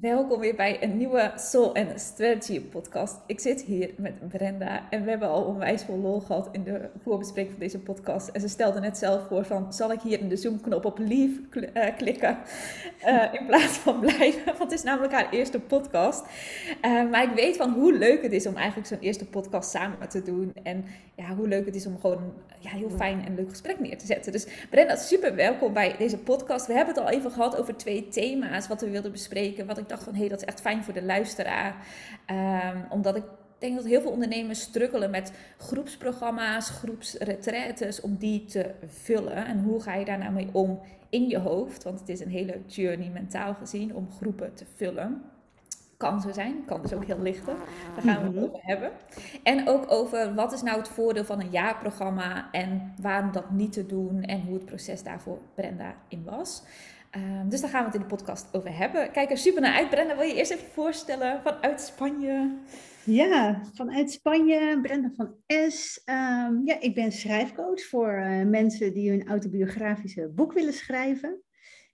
Welkom weer bij een nieuwe Soul and Strategy podcast. Ik zit hier met Brenda en we hebben al onwijs veel lol gehad in de voorbespreking van deze podcast. En ze stelde net zelf voor van, zal ik hier in de Zoom-knop op leave uh, klikken uh, in plaats van blijven? Want het is namelijk haar eerste podcast. Uh, maar ik weet van hoe leuk het is om eigenlijk zo'n eerste podcast samen te doen. En ja, hoe leuk het is om gewoon ja, heel fijn en leuk gesprek neer te zetten. Dus Brenda, super welkom bij deze podcast. We hebben het al even gehad over twee thema's wat we wilden bespreken. Wat ik dacht van, hé, hey, dat is echt fijn voor de luisteraar. Um, omdat ik denk dat heel veel ondernemers struggelen met groepsprogramma's, groepsretretes, om die te vullen. En hoe ga je daar nou mee om in je hoofd? Want het is een hele journey mentaal gezien om groepen te vullen kan zo zijn, kan dus ook heel lichten. Daar gaan we het mhm. over hebben. En ook over wat is nou het voordeel van een jaarprogramma en waarom dat niet te doen en hoe het proces daarvoor Brenda in was. Um, dus daar gaan we het in de podcast over hebben. Kijk er super naar uit. Brenda, wil je eerst even voorstellen vanuit Spanje? Ja, vanuit Spanje, Brenda van S. Um, ja, ik ben schrijfcoach voor uh, mensen die hun autobiografische boek willen schrijven.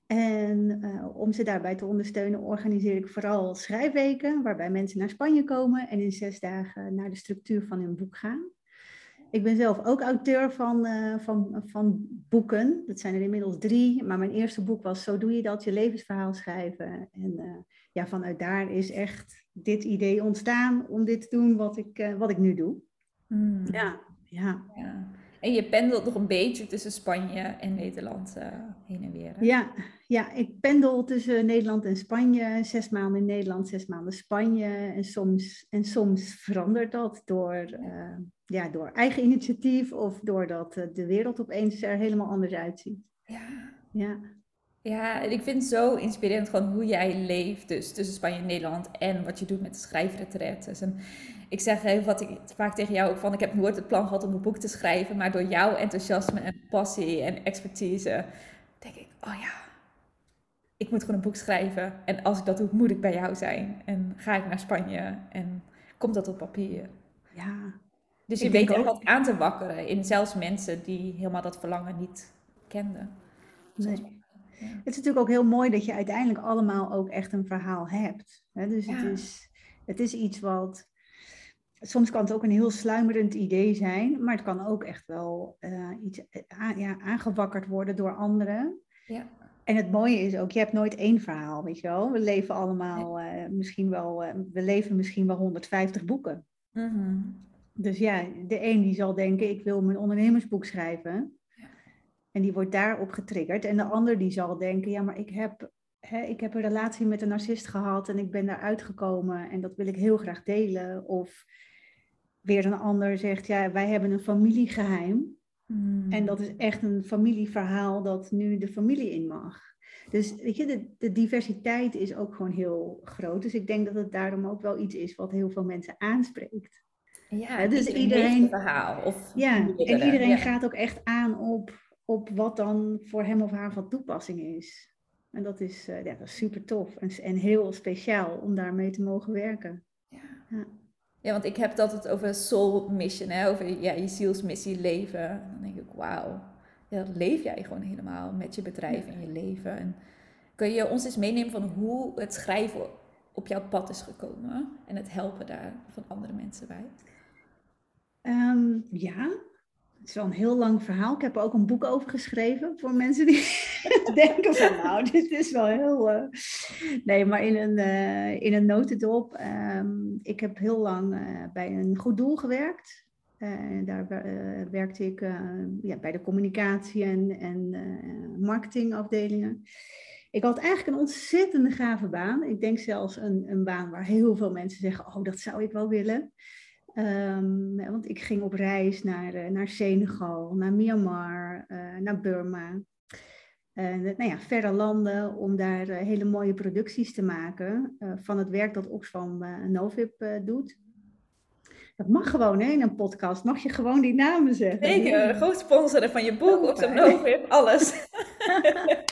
En uh, om ze daarbij te ondersteunen, organiseer ik vooral schrijfweken, waarbij mensen naar Spanje komen en in zes dagen naar de structuur van hun boek gaan. Ik ben zelf ook auteur van, uh, van, van boeken. Dat zijn er inmiddels drie. Maar mijn eerste boek was Zo doe je dat, je levensverhaal schrijven. En uh, ja, vanuit daar is echt dit idee ontstaan om dit te doen wat ik, uh, wat ik nu doe. Mm. Ja, ja. ja. En je pendelt nog een beetje tussen Spanje en Nederland heen en weer. Ja, ja, ik pendel tussen Nederland en Spanje. Zes maanden in Nederland, zes maanden Spanje. En soms, en soms verandert dat door, uh, ja, door eigen initiatief of doordat uh, de wereld opeens er helemaal anders uitziet. Ja. Ja. Ja, ik vind het zo inspirerend gewoon hoe jij leeft dus tussen Spanje en Nederland en wat je doet met de schrijfretretes. En ik zeg even wat ik vaak tegen jou ook van, ik heb nooit het plan gehad om een boek te schrijven, maar door jouw enthousiasme en passie en expertise denk ik, oh ja, ik moet gewoon een boek schrijven. En als ik dat doe, moet ik bij jou zijn. En ga ik naar Spanje en komt dat op papier. Ja. Dus je weet ook wat aan te wakkeren in zelfs mensen die helemaal dat verlangen niet kenden. Nee. Het is natuurlijk ook heel mooi dat je uiteindelijk allemaal ook echt een verhaal hebt. Dus het, is, het is iets wat. Soms kan het ook een heel sluimerend idee zijn, maar het kan ook echt wel uh, iets uh, ja, aangewakkerd worden door anderen. Ja. En het mooie is ook, je hebt nooit één verhaal, weet je wel. We leven allemaal uh, misschien wel, we leven misschien wel 150 boeken. Mm -hmm. Dus ja, de een die zal denken, ik wil mijn ondernemersboek schrijven. En die wordt daarop getriggerd. En de ander die zal denken, ja, maar ik heb, hè, ik heb een relatie met een narcist gehad en ik ben daar uitgekomen en dat wil ik heel graag delen. Of weer een ander zegt, ja, wij hebben een familiegeheim. Hmm. En dat is echt een familieverhaal dat nu de familie in mag. Dus weet je, de, de, diversiteit is ook gewoon heel groot. Dus ik denk dat het daarom ook wel iets is wat heel veel mensen aanspreekt. Ja, dus iedereen. Verhaal, of ja, en iedereen ja. gaat ook echt aan op op wat dan voor hem of haar van toepassing is. En dat is, uh, ja, dat is super tof en, en heel speciaal om daarmee te mogen werken. Ja. ja. Ja, want ik heb het altijd over soul mission, hè? over ja, je zielsmissie leven. Dan denk ik, wauw, ja, dat leef jij gewoon helemaal met je bedrijf en je leven. En kun je ons eens meenemen van hoe het schrijven op jouw pad is gekomen en het helpen daar van andere mensen bij? Um, ja, het is wel een heel lang verhaal. Ik heb er ook een boek over geschreven voor mensen die denken van nou, dit is wel heel... Uh... Nee, maar in een, uh, in een notendop. Um, ik heb heel lang uh, bij een goed doel gewerkt. daar werkte ik ja, bij de communicatie en, en marketingafdelingen. Ik had eigenlijk een ontzettende gave baan. Ik denk zelfs een, een baan waar heel veel mensen zeggen, oh, dat zou ik wel willen. Um, want ik ging op reis naar, uh, naar Senegal, naar Myanmar, uh, naar Burma. Uh, nou ja, verre landen om daar hele mooie producties te maken van het werk dat Oxfam Novib doet. Dat mag gewoon hè, in een podcast. Mag je gewoon die namen zeggen? Zeker, groot sponsoren van je boek, Oxfam Novib, alles.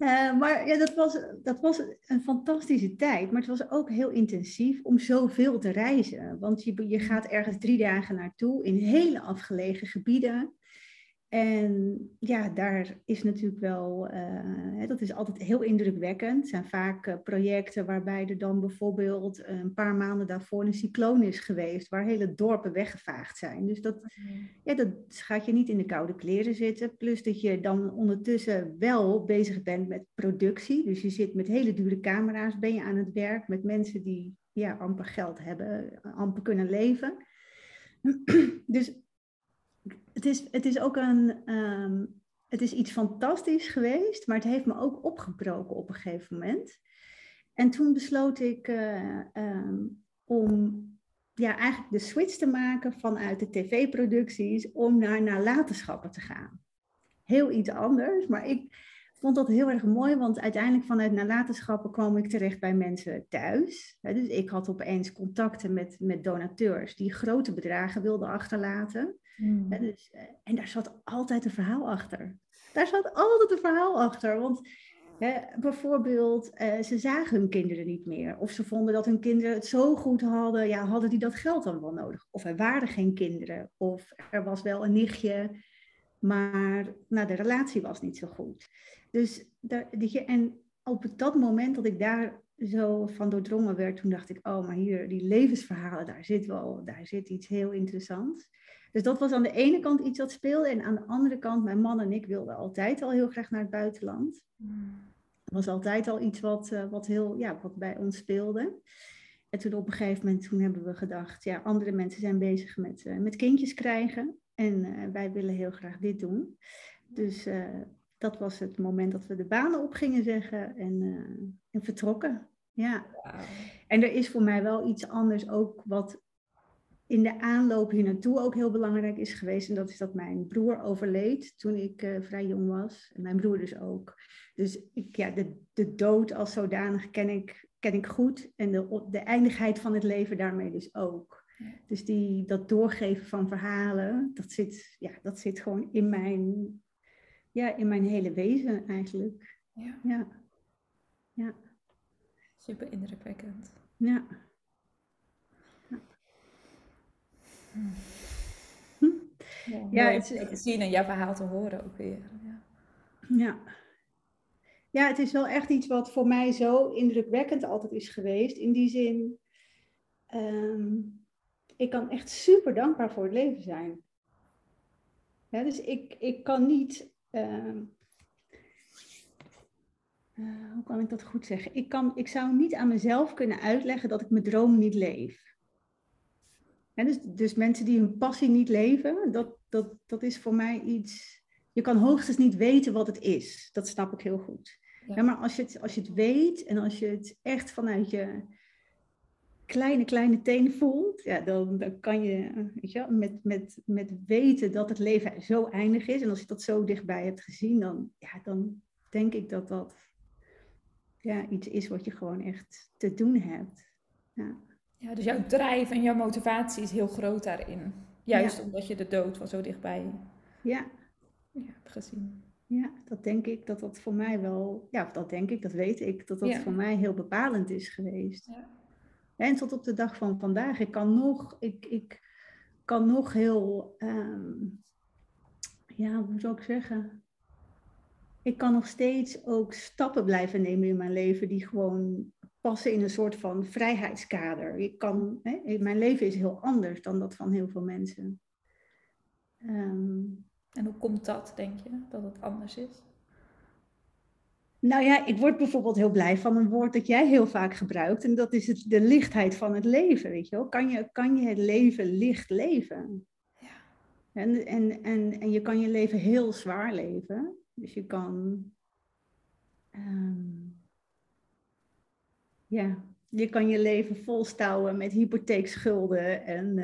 Uh, maar ja, dat was, dat was een fantastische tijd. Maar het was ook heel intensief om zoveel te reizen. Want je, je gaat ergens drie dagen naartoe in hele afgelegen gebieden. En ja, daar is natuurlijk wel, uh, dat is altijd heel indrukwekkend. Het zijn vaak uh, projecten waarbij er dan bijvoorbeeld een paar maanden daarvoor een cycloon is geweest, waar hele dorpen weggevaagd zijn. Dus dat, ja, dat gaat je niet in de koude kleren zitten. Plus dat je dan ondertussen wel bezig bent met productie. Dus je zit met hele dure camera's, ben je aan het werk met mensen die ja, amper geld hebben, amper kunnen leven. dus het is, het is ook een, ehm, het is iets fantastisch geweest, maar het heeft me ook opgebroken op een gegeven moment. En toen besloot ik uh, um, om ja, eigenlijk de switch te maken vanuit de tv-producties om naar nalatenschappen te gaan. Heel iets anders, maar ik vond dat heel erg mooi, want uiteindelijk vanuit nalatenschappen kwam ik terecht bij mensen thuis. Dus ik had opeens contacten met, met donateurs die grote bedragen wilden achterlaten. Mm. Dus, eh, en daar zat altijd een verhaal achter. Daar zat altijd een verhaal achter. Want hè, bijvoorbeeld, uh, ze zagen hun kinderen niet meer. Of ze vonden dat hun kinderen het zo goed hadden. Ja, hadden die dat geld dan wel nodig? Of er waren geen kinderen. Of er was wel een nichtje. Maar nou, de relatie was niet zo goed. Dus daar, die, en op dat moment dat ik daar zo van doordrongen werd, toen dacht ik, oh, maar hier, die levensverhalen, daar zit wel, daar zit iets heel interessants. Dus dat was aan de ene kant iets wat speelde. En aan de andere kant, mijn man en ik wilden altijd al heel graag naar het buitenland. Dat was altijd al iets wat, uh, wat, heel, ja, wat bij ons speelde. En toen op een gegeven moment toen hebben we gedacht, ja, andere mensen zijn bezig met, uh, met kindjes krijgen. En uh, wij willen heel graag dit doen. Dus dat was het moment dat we de banen op gingen zeggen en, en vertrokken. Ja. En er is voor mij wel iets anders ook wat in de aanloop hier naartoe ook heel belangrijk is geweest. En dat is dat mijn broer overleed toen ik uh, vrij jong was. En mijn broer dus ook. Dus ik, ja, de, de dood als zodanig ken ik, ken ik goed. En de, de eindigheid van het leven daarmee dus ook. Dus die, dat doorgeven van verhalen, dat zit, ja, dat zit gewoon in mijn, ja, in mijn hele wezen eigenlijk. Ja. ja. ja. Super indrukwekkend. Ja. Ja, ja het is te zien en jouw verhaal te horen ook weer. Ja. ja. Ja, het is wel echt iets wat voor mij zo indrukwekkend altijd is geweest. In die zin, um, ik kan echt super dankbaar voor het leven zijn. Ja, dus ik, ik kan niet. Uh, uh, hoe kan ik dat goed zeggen? Ik, kan, ik zou niet aan mezelf kunnen uitleggen dat ik mijn droom niet leef dus, dus mensen die hun passie niet leven, dat, dat, dat is voor mij iets. Je kan hoogstens niet weten wat het is. Dat snap ik heel goed. Ja. maar als je, het, als je het weet en als je het echt vanuit je kleine, kleine teen voelt, ja, dan, dan kan je, weet je met, met, met weten dat het leven zo eindig is. En als je dat zo dichtbij hebt gezien, dan, ja, dan denk ik dat dat ja, iets is wat je gewoon echt te doen hebt. Ja. Ja, dus jouw drijf en jouw motivatie is heel groot daarin. Juist omdat je de dood was zo dichtbij ja. Ja, hebt gezien. Ja, dat denk ik dat dat voor mij wel, ja, dat denk ik, dat weet ik, dat dat voor mij heel bepalend is geweest. Ja. En tot op de dag van vandaag, ik kan nog, ik, ik kan nog heel, um, ja, hoe zou ik zeggen? Ik kan nog steeds ook stappen blijven nemen in mijn leven die gewoon passen in een soort van vrijheidskader. Ik kan, hè, mijn leven is heel anders dan dat van heel veel mensen. Ehm, en hoe komt dat, denk je, dat het anders is? Nou ja, ik word bijvoorbeeld heel blij van een woord dat jij heel vaak gebruikt. En dat is het, de lichtheid van het leven, weet je wel. Kan je, kan je het leven licht leven? Ja. En, en, en, en je kan je leven heel zwaar leven. Dus je kan... Um, ja, je kan je leven volstouwen met hypotheekschulden en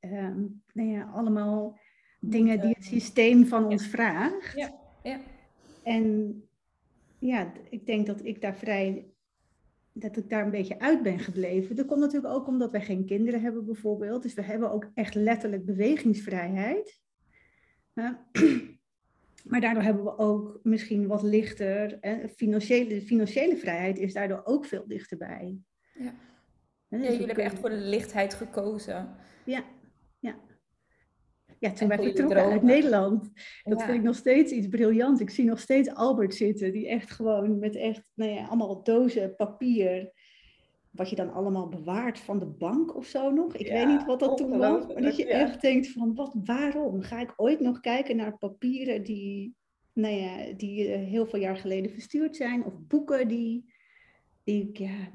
uh, nou ja, allemaal dingen die het systeem van ons vraagt. Ja, ja. En ja, ik denk dat ik daar vrij, dat ik daar een beetje uit ben gebleven. Dat komt natuurlijk ook omdat wij geen kinderen hebben bijvoorbeeld. Dus we hebben ook echt letterlijk bewegingsvrijheid. Maar daardoor hebben we ook misschien wat lichter. En financiële, financiële vrijheid is daardoor ook veel dichterbij. Ja, dus ja jullie hebben echt voor de lichtheid gekozen. Ja, ja. Ja, toen wij vertrokken uit Nederland. Dat vind ik nog steeds iets briljants. Ik zie nog steeds Albert zitten, die echt gewoon met echt, nou ja, allemaal dozen papier. Wat je dan allemaal bewaart van de bank of zo nog. Ik weet niet wat dat toen was. Maar dat je echt denkt van, wat, waarom? Ga ik ooit nog kijken naar papieren die, nou ja, die eh, heel veel jaar geleden verstuurd zijn? Of boeken die, die ja,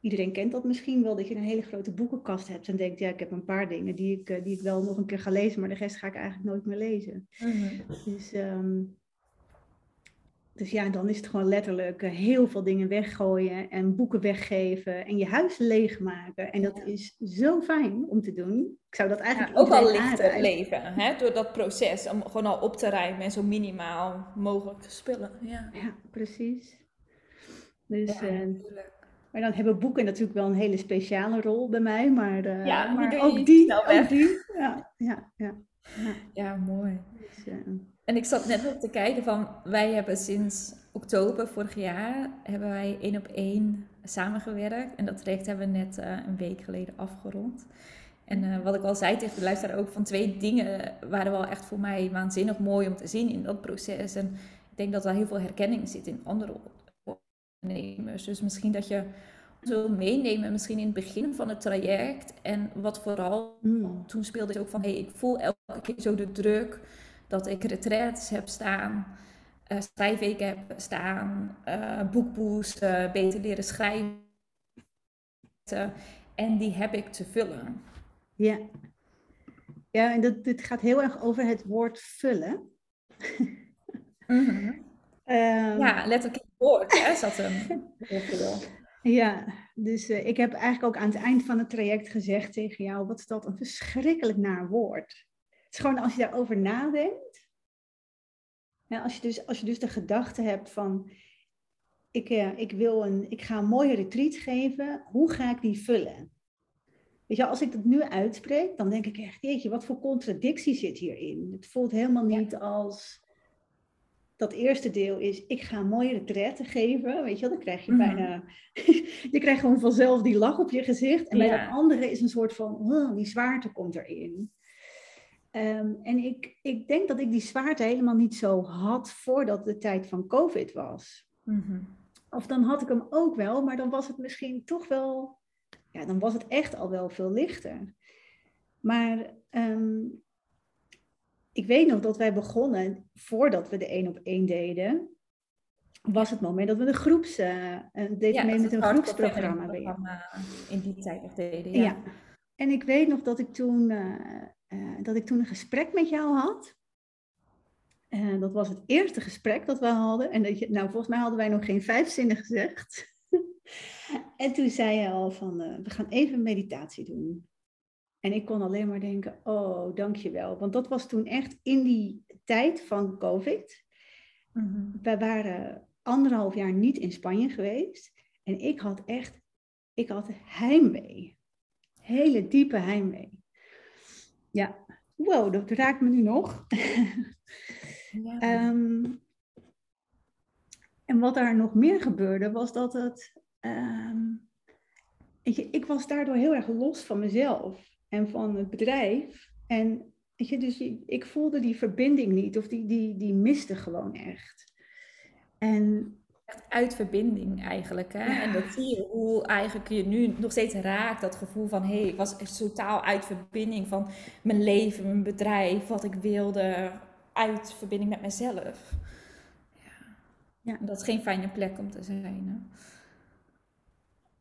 iedereen kent dat misschien wel, dat je een hele grote boekenkast hebt en denkt, ja, ik heb een paar dingen die ik, eh, die ik wel nog een keer ga lezen, maar de rest ga ik eigenlijk nooit meer lezen. Mhm. Dus, ehm, dus ja, dan is het gewoon letterlijk eh, heel veel dingen weggooien en boeken weggeven en je huis leegmaken. En dat is zo fijn om te doen. Ik zou dat eigenlijk ook al lichter leven, hè? door dat proces, om gewoon al op te ruimen en zo minimaal mogelijk te spullen. Ja, ja precies. Dus, ja, uh, maar dan hebben boeken natuurlijk wel een hele speciale rol bij mij. Maar, uh, ja, maar ook, die, ook die. Ja, ja, ja. Ja, ja mooi. En ik zat net op te kijken van, wij hebben sinds oktober vorig jaar, hebben wij één op één samengewerkt. En dat traject hebben we net uh, een week geleden afgerond. En wat ik al zei tegen de luisteraar ook, van twee dingen waren wel echt voor mij waanzinnig mooi om te zien in dat proces. En ik denk dat er heel veel herkenning zit in andere ondernemers. Dus misschien dat je zo meenemen, misschien in het begin van het traject. En wat vooral hmm. toen speelde is ook van, hey, ik voel elke keer zo de druk dat ik retraites heb staan, uh, schrijfweken heb staan, uh, boekboost, beter leren schrijven. En die heb ik te vullen. Ja, ja en dat, dit gaat heel erg over het woord vullen. Mm Um, ja, letterlijk in het woord hè, zat hem. Ja, dus uh, ik heb eigenlijk ook aan het eind van het traject gezegd tegen jou, wat is dat een verschrikkelijk naar woord. Is gewoon als je daarover nadenkt, ja, als, je dus, als je dus de gedachte hebt van, ik, uh, ik, wil een, ik ga een mooie retreat geven, hoe ga ik die vullen? Weet je, als ik dat nu uitspreek, dan denk ik echt, jeetje, wat voor contradictie zit hierin? Het voelt helemaal niet als dat eerste deel is, ik ga een mooie retraite geven. Weet je wel, dan krijg je mhm. bijna, je krijgt gewoon vanzelf die lach op je gezicht. En bij dat andere is een soort van, oh, die zwaarte komt erin. Um, en ik, ik denk dat ik die zwaarte helemaal niet zo had voordat de tijd van COVID was. Mhm. Of dan had ik hem ook wel, maar dan was het misschien toch wel, ja, dan was het echt al wel veel lichter. Maar um, ik weet nog dat wij begonnen, voordat we de één op één deden, was het moment dat we de groeps, uh, deden ja, mee met een groepsprogramma. in die tijd nog deden, ja. ja. En ik weet nog dat ik toen, uh, uh, dat ik toen een gesprek met jou had. En dat was het eerste gesprek dat we hadden. En dat je, nou, volgens mij hadden wij nog geen vijf zinnen gezegd. en toen zei je al van, we gaan even meditatie doen. En ik kon alleen maar denken, oh, dankjewel. Want dat was toen echt in die tijd van COVID. Mm Wij waren anderhalf jaar niet in Spanje geweest. En ik had echt, ik had heimwee. Hele diepe heimwee. Ja, wow, dat raakt me nu nog. Ja. Ehm, en wat daar nog meer gebeurde, was dat het... Um, weet je, ik was daardoor heel erg los van mezelf en van het bedrijf. En weet je, dus ik voelde die verbinding niet, of die, die, die miste gewoon echt. En echt uit verbinding eigenlijk. Hè? En dat zie je hoe eigenlijk je nu nog steeds raakt. Dat gevoel van, hé, hey, ik was totaal uit verbinding van mijn leven, mijn bedrijf, wat ik wilde. Uit verbinding met mezelf. Ja. ja. dat is geen fijne plek om te zijn. Hè?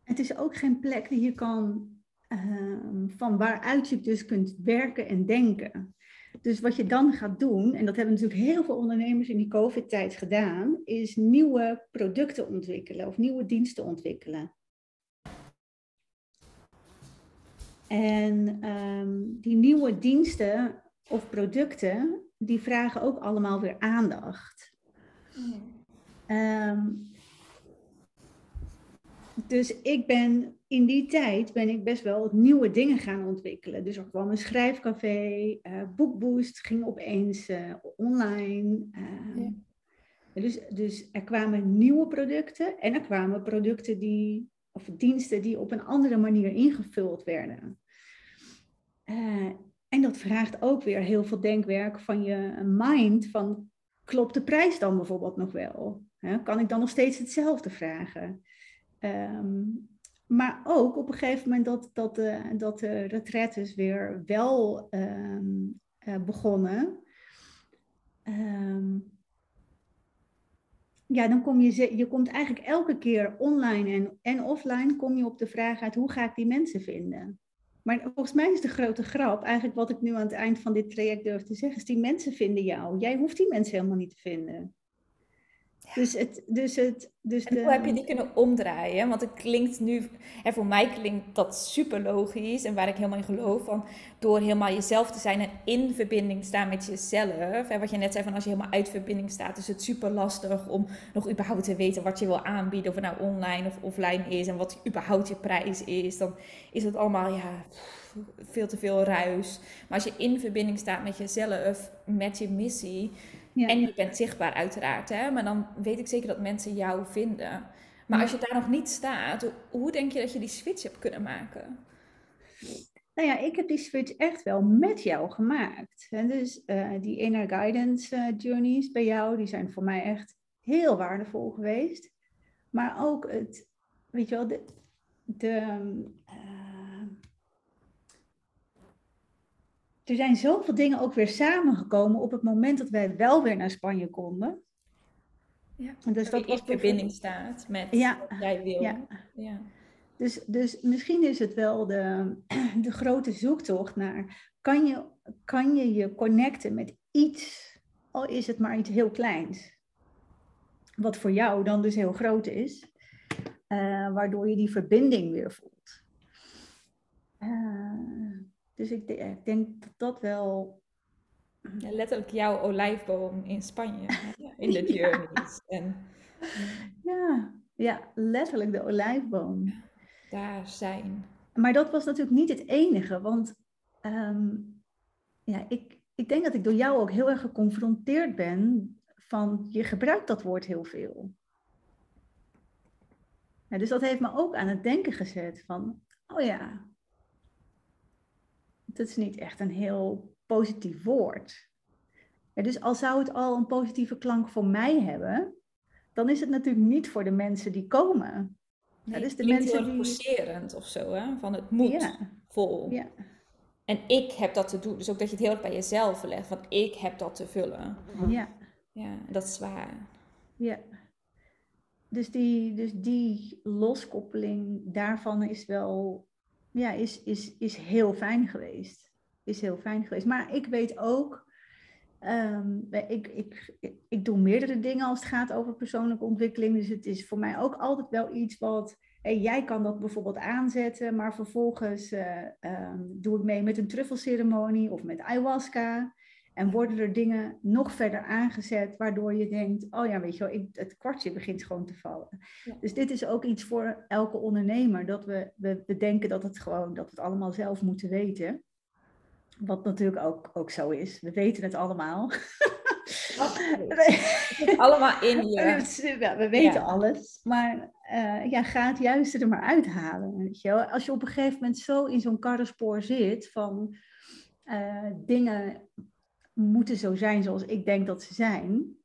Het is ook geen plek die je kan Ehm, van waaruit je dus kunt werken en denken. Dus wat je dan gaat doen, en dat hebben natuurlijk heel veel ondernemers in die COVID-tijd gedaan, is nieuwe producten ontwikkelen of nieuwe diensten ontwikkelen. En ehm, die nieuwe diensten of producten, die vragen ook allemaal weer aandacht. Um, dus ik ben in die tijd ben ik best wel nieuwe dingen gaan ontwikkelen. Dus er kwam een schrijfcafé, uh, Boekboost ging opeens uh, online. Uh, dus, dus er kwamen nieuwe producten en er kwamen producten die, of diensten die op een andere manier ingevuld werden. en dat vraagt ook weer heel veel denkwerk van je mind. Van, klopt de prijs dan bijvoorbeeld nog wel? kan ik dan nog steeds hetzelfde vragen? Ehm, maar ook op een gegeven moment dat, dat, de, dat de retretes weer wel ehm, eh, begonnen. Ehm, ja, dan kom je, je komt eigenlijk elke keer online en, en offline kom je op de vraag uit hoe ga ik die mensen vinden? Maar volgens mij is de grote grap, eigenlijk wat ik nu aan het eind van dit traject durf te zeggen, is die mensen vinden jou. Jij hoeft die mensen helemaal niet te vinden. Dus het, dus het, dus en hoe heb je die kunnen omdraaien? Want het klinkt nu, en voor mij klinkt dat super logisch en waar ik helemaal in geloof, van door helemaal jezelf te zijn en in verbinding staan met jezelf. En wat je net zei, van als je helemaal uit verbinding staat, is het super lastig om nog überhaupt te weten wat je wil aanbieden, of het nou online of offline is en wat überhaupt je prijs is. Dan is het allemaal, ja, veel te veel ruis. Maar als je in verbinding staat met jezelf, met je missie, en je bent zichtbaar uiteraard, hè? maar dan weet ik zeker dat mensen jou vinden. Maar als je daar nog niet staat, hoe denk je dat je die switch hebt kunnen maken? Nou ja, ik heb die switch echt wel met jou gemaakt. En dus uh, die inner guidance uh, journeys bij jou, die zijn voor mij echt heel waardevol geweest. Maar ook het, weet je wel, de, de uh, er zijn zoveel dingen ook weer samengekomen op het moment dat wij wel weer naar Spanje konden. Ja, dus dat in verbinding staat met ja, wat jij wil. Ja. ja. Dus, dus misschien is het wel de, de grote zoektocht naar, kan je, kan je je connecten met iets, al is het maar iets heel kleins, wat voor jou dan dus heel groot is, uh, waardoor je die verbinding weer voelt. Uh, dus ik, ik denk dat dat wel. Ja, letterlijk jouw olijfboom in Spanje, in de journeys. Ja. En, ja, ja, letterlijk de olijfboom. daar zijn. Maar dat was natuurlijk niet het enige, want ehm, ja, ik, ik denk dat ik door jou ook heel erg geconfronteerd ben van je gebruikt dat woord heel veel. Ja, dus dat heeft me ook aan het denken gezet van, oh ja, dat is niet echt een heel positief woord. dus al zou het al een positieve klank voor mij hebben, dan is het natuurlijk niet voor de mensen die komen. Nee, ja, dus de mensen heel die... of zo, hè? van het moet vol. Ja. En ik heb dat te doen. Dus ook dat je het heel erg bij jezelf legt, van ik heb dat te vullen. Ja. Ja, dat is waar. Ja. Dus die, dus die loskoppeling daarvan is wel ja, is, is, is heel fijn geweest. Is heel fijn geweest. Maar ik weet ook, um, ik, ik, ik doe meerdere dingen als het gaat over persoonlijke ontwikkeling. Dus het is voor mij ook altijd wel iets wat. Jij kan dat bijvoorbeeld aanzetten, maar vervolgens uh, um, doe ik mee met een truffelceremonie of met ayahuasca. En worden er dingen nog verder aangezet, waardoor je denkt, oh ja, weet je wel, ik, het kwartje begint gewoon te vallen. Dus dit is ook iets voor elke ondernemer, dat we, we, we denken dat, het gewoon, dat we het allemaal zelf moeten weten. Wat natuurlijk ook, ook zo is. We weten het allemaal. Het allemaal in je. Ja, we weten alles. Maar uh, ja, ga het juiste er maar uithalen. Weet je wel? Als je op een gegeven moment zo in zo'n karrenspoor zit van uh, dingen moeten zo zijn zoals ik denk dat ze zijn.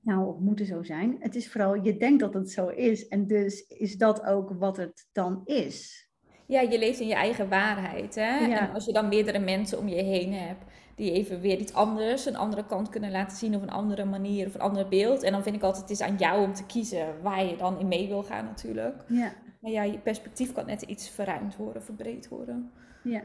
Nou, moeten zo zijn. Het is vooral, je denkt dat het zo is. En dus is dat ook wat het dan is. Ja, je leeft in je eigen waarheid. Hè? En als je dan meerdere mensen om je heen hebt die even weer iets anders, een andere kant kunnen laten zien of een andere manier of een ander beeld. En dan vind ik altijd, het is aan jou om te kiezen waar je dan in mee wil gaan natuurlijk. Ja. Maar ja, je perspectief kan net iets verruimd worden, verbreed worden. Ja.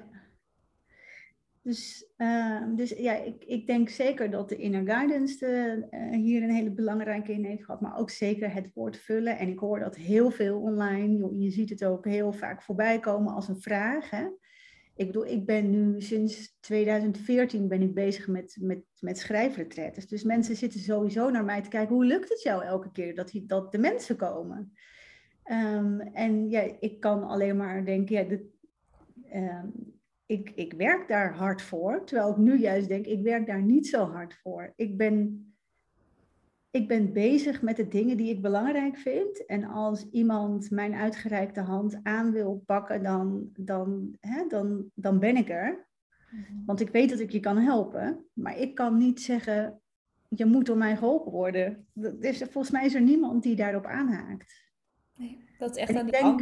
Dus, uh, dus ja, ik, ik denk zeker dat de inner guidance uh, hier een hele belangrijke in heeft gehad, maar ook zeker het woord vullen. En ik hoor dat heel veel online. Je, ziet het ook heel vaak voorbij komen als een vraag. Hè? Ik bedoel, ik ben nu sinds 2014 ben ik bezig met, met, met schrijfretretes. Dus mensen zitten sowieso naar mij te kijken, hoe lukt het jou elke keer dat, die, dat de mensen komen? Um, en ja, ik kan alleen maar denken, ja, de, um, ik, ik werk daar hard voor. Terwijl ik nu juist denk, ik werk daar niet zo hard voor. Ik ben, ik ben bezig met de dingen die ik belangrijk vind. En als iemand mijn uitgereikte hand aan wil pakken, dan, dan, hè, dan, dan ben ik er. Mhm. Want ik weet dat ik je kan helpen. Maar ik kan niet zeggen, je moet door mij geholpen worden. Dus volgens mij is er niemand die daarop aanhaakt. Nee, dat is echt aan die denk,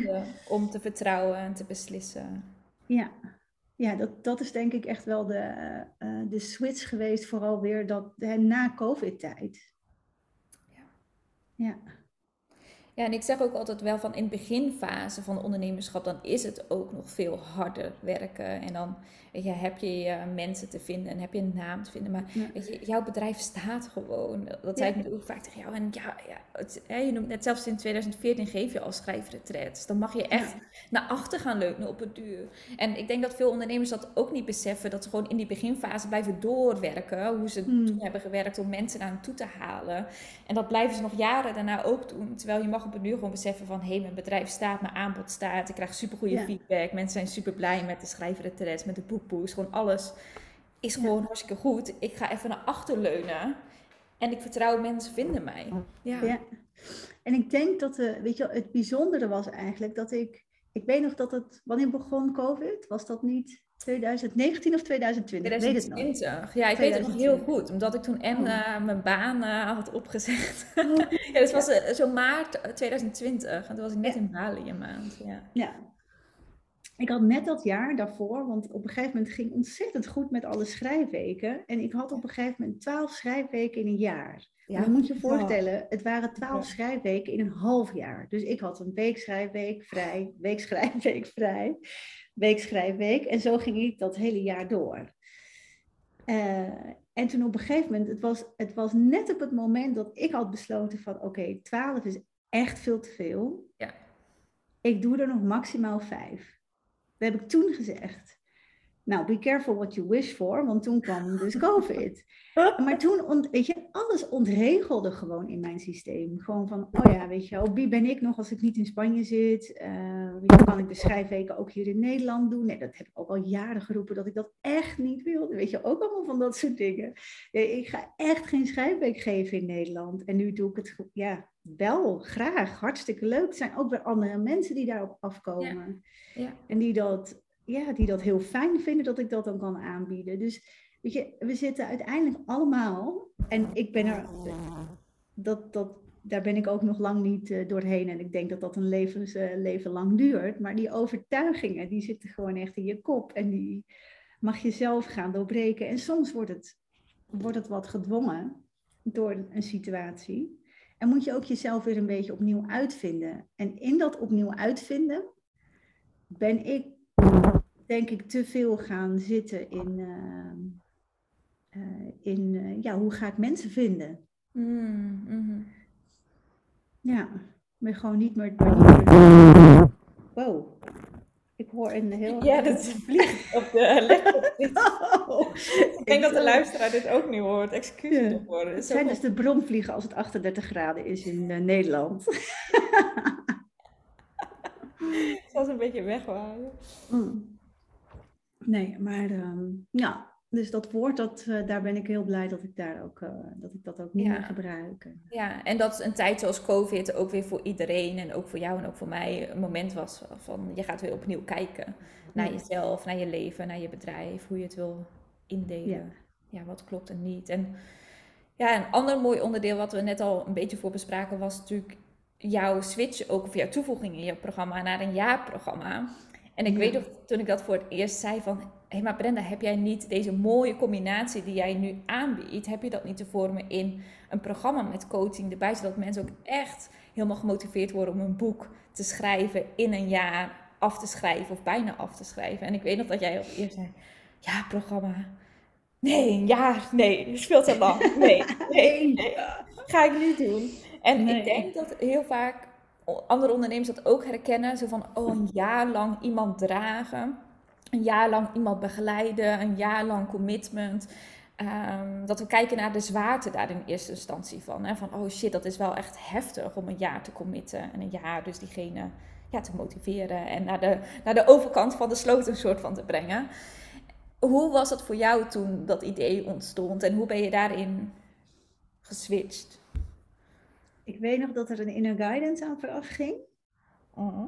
om te vertrouwen en te beslissen. Ja, ja dat, dat is denk ik echt wel de, uh, de switch geweest, vooral weer dat, na COVID-tijd. Ja. ja. Ja, en ik zeg ook altijd wel van in de beginfase van ondernemerschap, dan is het ook nog veel harder werken. En dan weet je, heb je je mensen te vinden en heb je een naam te vinden. Maar weet je, jouw bedrijf staat gewoon. Dat zei ik ook vaak tegen jou. En ja, ja het, hè, je noemt net zelfs in 2014 geef je al schrijfretreats. Dan mag je echt naar achter gaan leunen op het duur. En ik denk dat veel ondernemers dat ook niet beseffen. Dat ze gewoon in die beginfase blijven doorwerken. Hoe ze hmm. toen hebben gewerkt om mensen naar hen toe te halen. En dat blijven ze nog jaren daarna ook doen. Terwijl je mag op een duur gewoon beseffen van... hé, hey, mijn bedrijf staat, mijn aanbod staat. Ik krijg supergoeie ja. feedback. Mensen zijn super blij met de schrijfretreats, met de boek is Gewoon alles is gewoon hartstikke goed. Ik ga even naar achter leunen. En ik vertrouw mensen vinden mij. Ja. ja. En ik denk dat de, weet je, het bijzondere was eigenlijk dat ik. Ik weet nog dat het. Wanneer begon COVID? Was dat niet 2019 of 2020? 2020. ja, ik weet het nog heel goed. Omdat ik toen en oh. uh, mijn baan uh, had opgezegd. Oh. ja, dus was uh, zo maart 2020. En toen was ik net in Bali een maand. Ja. ja, ik had net dat jaar daarvoor, want op een gegeven moment ging ontzettend goed met alle schrijfweken. En ik had op een gegeven moment twaalf schrijfweken in een jaar. Ja. Dan moet je je voorstellen, het waren twaalf schrijfweken in een half jaar. Dus ik had een week schrijfweek vrij, week schrijfweek vrij, week schrijfweek. En zo ging ik dat hele jaar door. Uh, en toen op een gegeven moment, het was, het was net op het moment dat ik had besloten van oké, twaalf is echt veel te veel. Ja. Ik doe er nog maximaal vijf. Dat heb ik toen gezegd. Nou, be careful what you wish for, want toen kwam dus COVID. Maar toen, weet je, alles ontregelde gewoon in mijn systeem. Gewoon van, oh ja, weet je wie ben ik nog als ik niet in Spanje zit? Uh, kan ik de schrijfweken ook hier in Nederland doen? Nee, dat heb ik ook al jaren geroepen, dat ik dat echt niet wilde. Weet je, ook allemaal van dat soort dingen. Ik ga echt geen schrijfweek geven in Nederland. En nu doe ik het, ja, wel, graag. Hartstikke leuk. Zijn ook weer andere mensen die daarop afkomen. Ja. ja. En die dat, ja, die dat heel fijn vinden dat ik dat dan kan aanbieden. Dus weet je, we zitten uiteindelijk allemaal. En ik ben er. Dat, dat, daar ben ik ook nog lang niet uh, doorheen. En ik denk dat dat een levens, uh, leven lang duurt. Maar die overtuigingen, die zitten gewoon echt in je kop. En die mag je zelf gaan doorbreken. En soms wordt het, wordt het wat gedwongen door een situatie. En moet je ook jezelf weer een beetje opnieuw uitvinden. En in dat opnieuw uitvinden ben ik, denk ik, te veel gaan zitten in, uh, uh, in uh, ja, hoe ga ik mensen vinden? Mm, mm-hmm. Ja, ben gewoon niet meer. Wow. Ik hoor een heel... Ja, dat vliegt op de laptop. Oh, ik denk dat de luisteraar dit ook niet hoort. Excuses ervoor. Het zijn dus de bromvliegen als het 38 graden is in uh, Nederland. Het was een beetje wegwaaien. Mm. Nee, maar um, ja, dus dat woord, dat, uh, daar ben ik heel blij dat ik, daar ook, uh, dat, ik dat ook niet meer gebruik. Ja, en dat een tijd zoals COVID ook weer voor iedereen en ook voor jou en ook voor mij een moment was van je gaat weer opnieuw kijken naar jezelf, naar je leven, naar je bedrijf, hoe je het wil indelen. Ja, wat klopt en niet. En ja, een ander mooi onderdeel wat we net al een beetje voor bespraken was natuurlijk jouw switch ook of jouw toevoeging in je programma naar een jaarprogramma. En ik weet nog, toen ik dat voor het eerst zei van... Hé, hey, maar Brenda, heb jij niet deze mooie combinatie die jij nu aanbiedt... heb je dat niet te vormen in een programma met coaching erbij... zodat mensen ook echt helemaal gemotiveerd worden om een boek te schrijven... in een jaar af te schrijven of bijna af te schrijven. En ik weet nog dat jij op het eerst zei... Ja, programma... Nee, een jaar, nee, speelt te lang. Nee, nee, nee, ga ik niet doen. En ik denk dat heel vaak andere ondernemers dat ook herkennen. Zo van, oh, een jaar lang iemand dragen. Een jaar lang iemand begeleiden. Een jaar lang commitment. Ehm, dat we kijken naar de zwaarte daar in eerste instantie van. Hè? Van, oh shit, dat is wel echt heftig om een jaar te committen. En een jaar dus diegene ja, te motiveren. En naar de, naar de overkant van de sloot een soort van te brengen. Hoe was het voor jou toen dat idee ontstond? En hoe ben je daarin geswitcht? ik weet nog dat er een inner guidance aan vooraf ging. Mhm.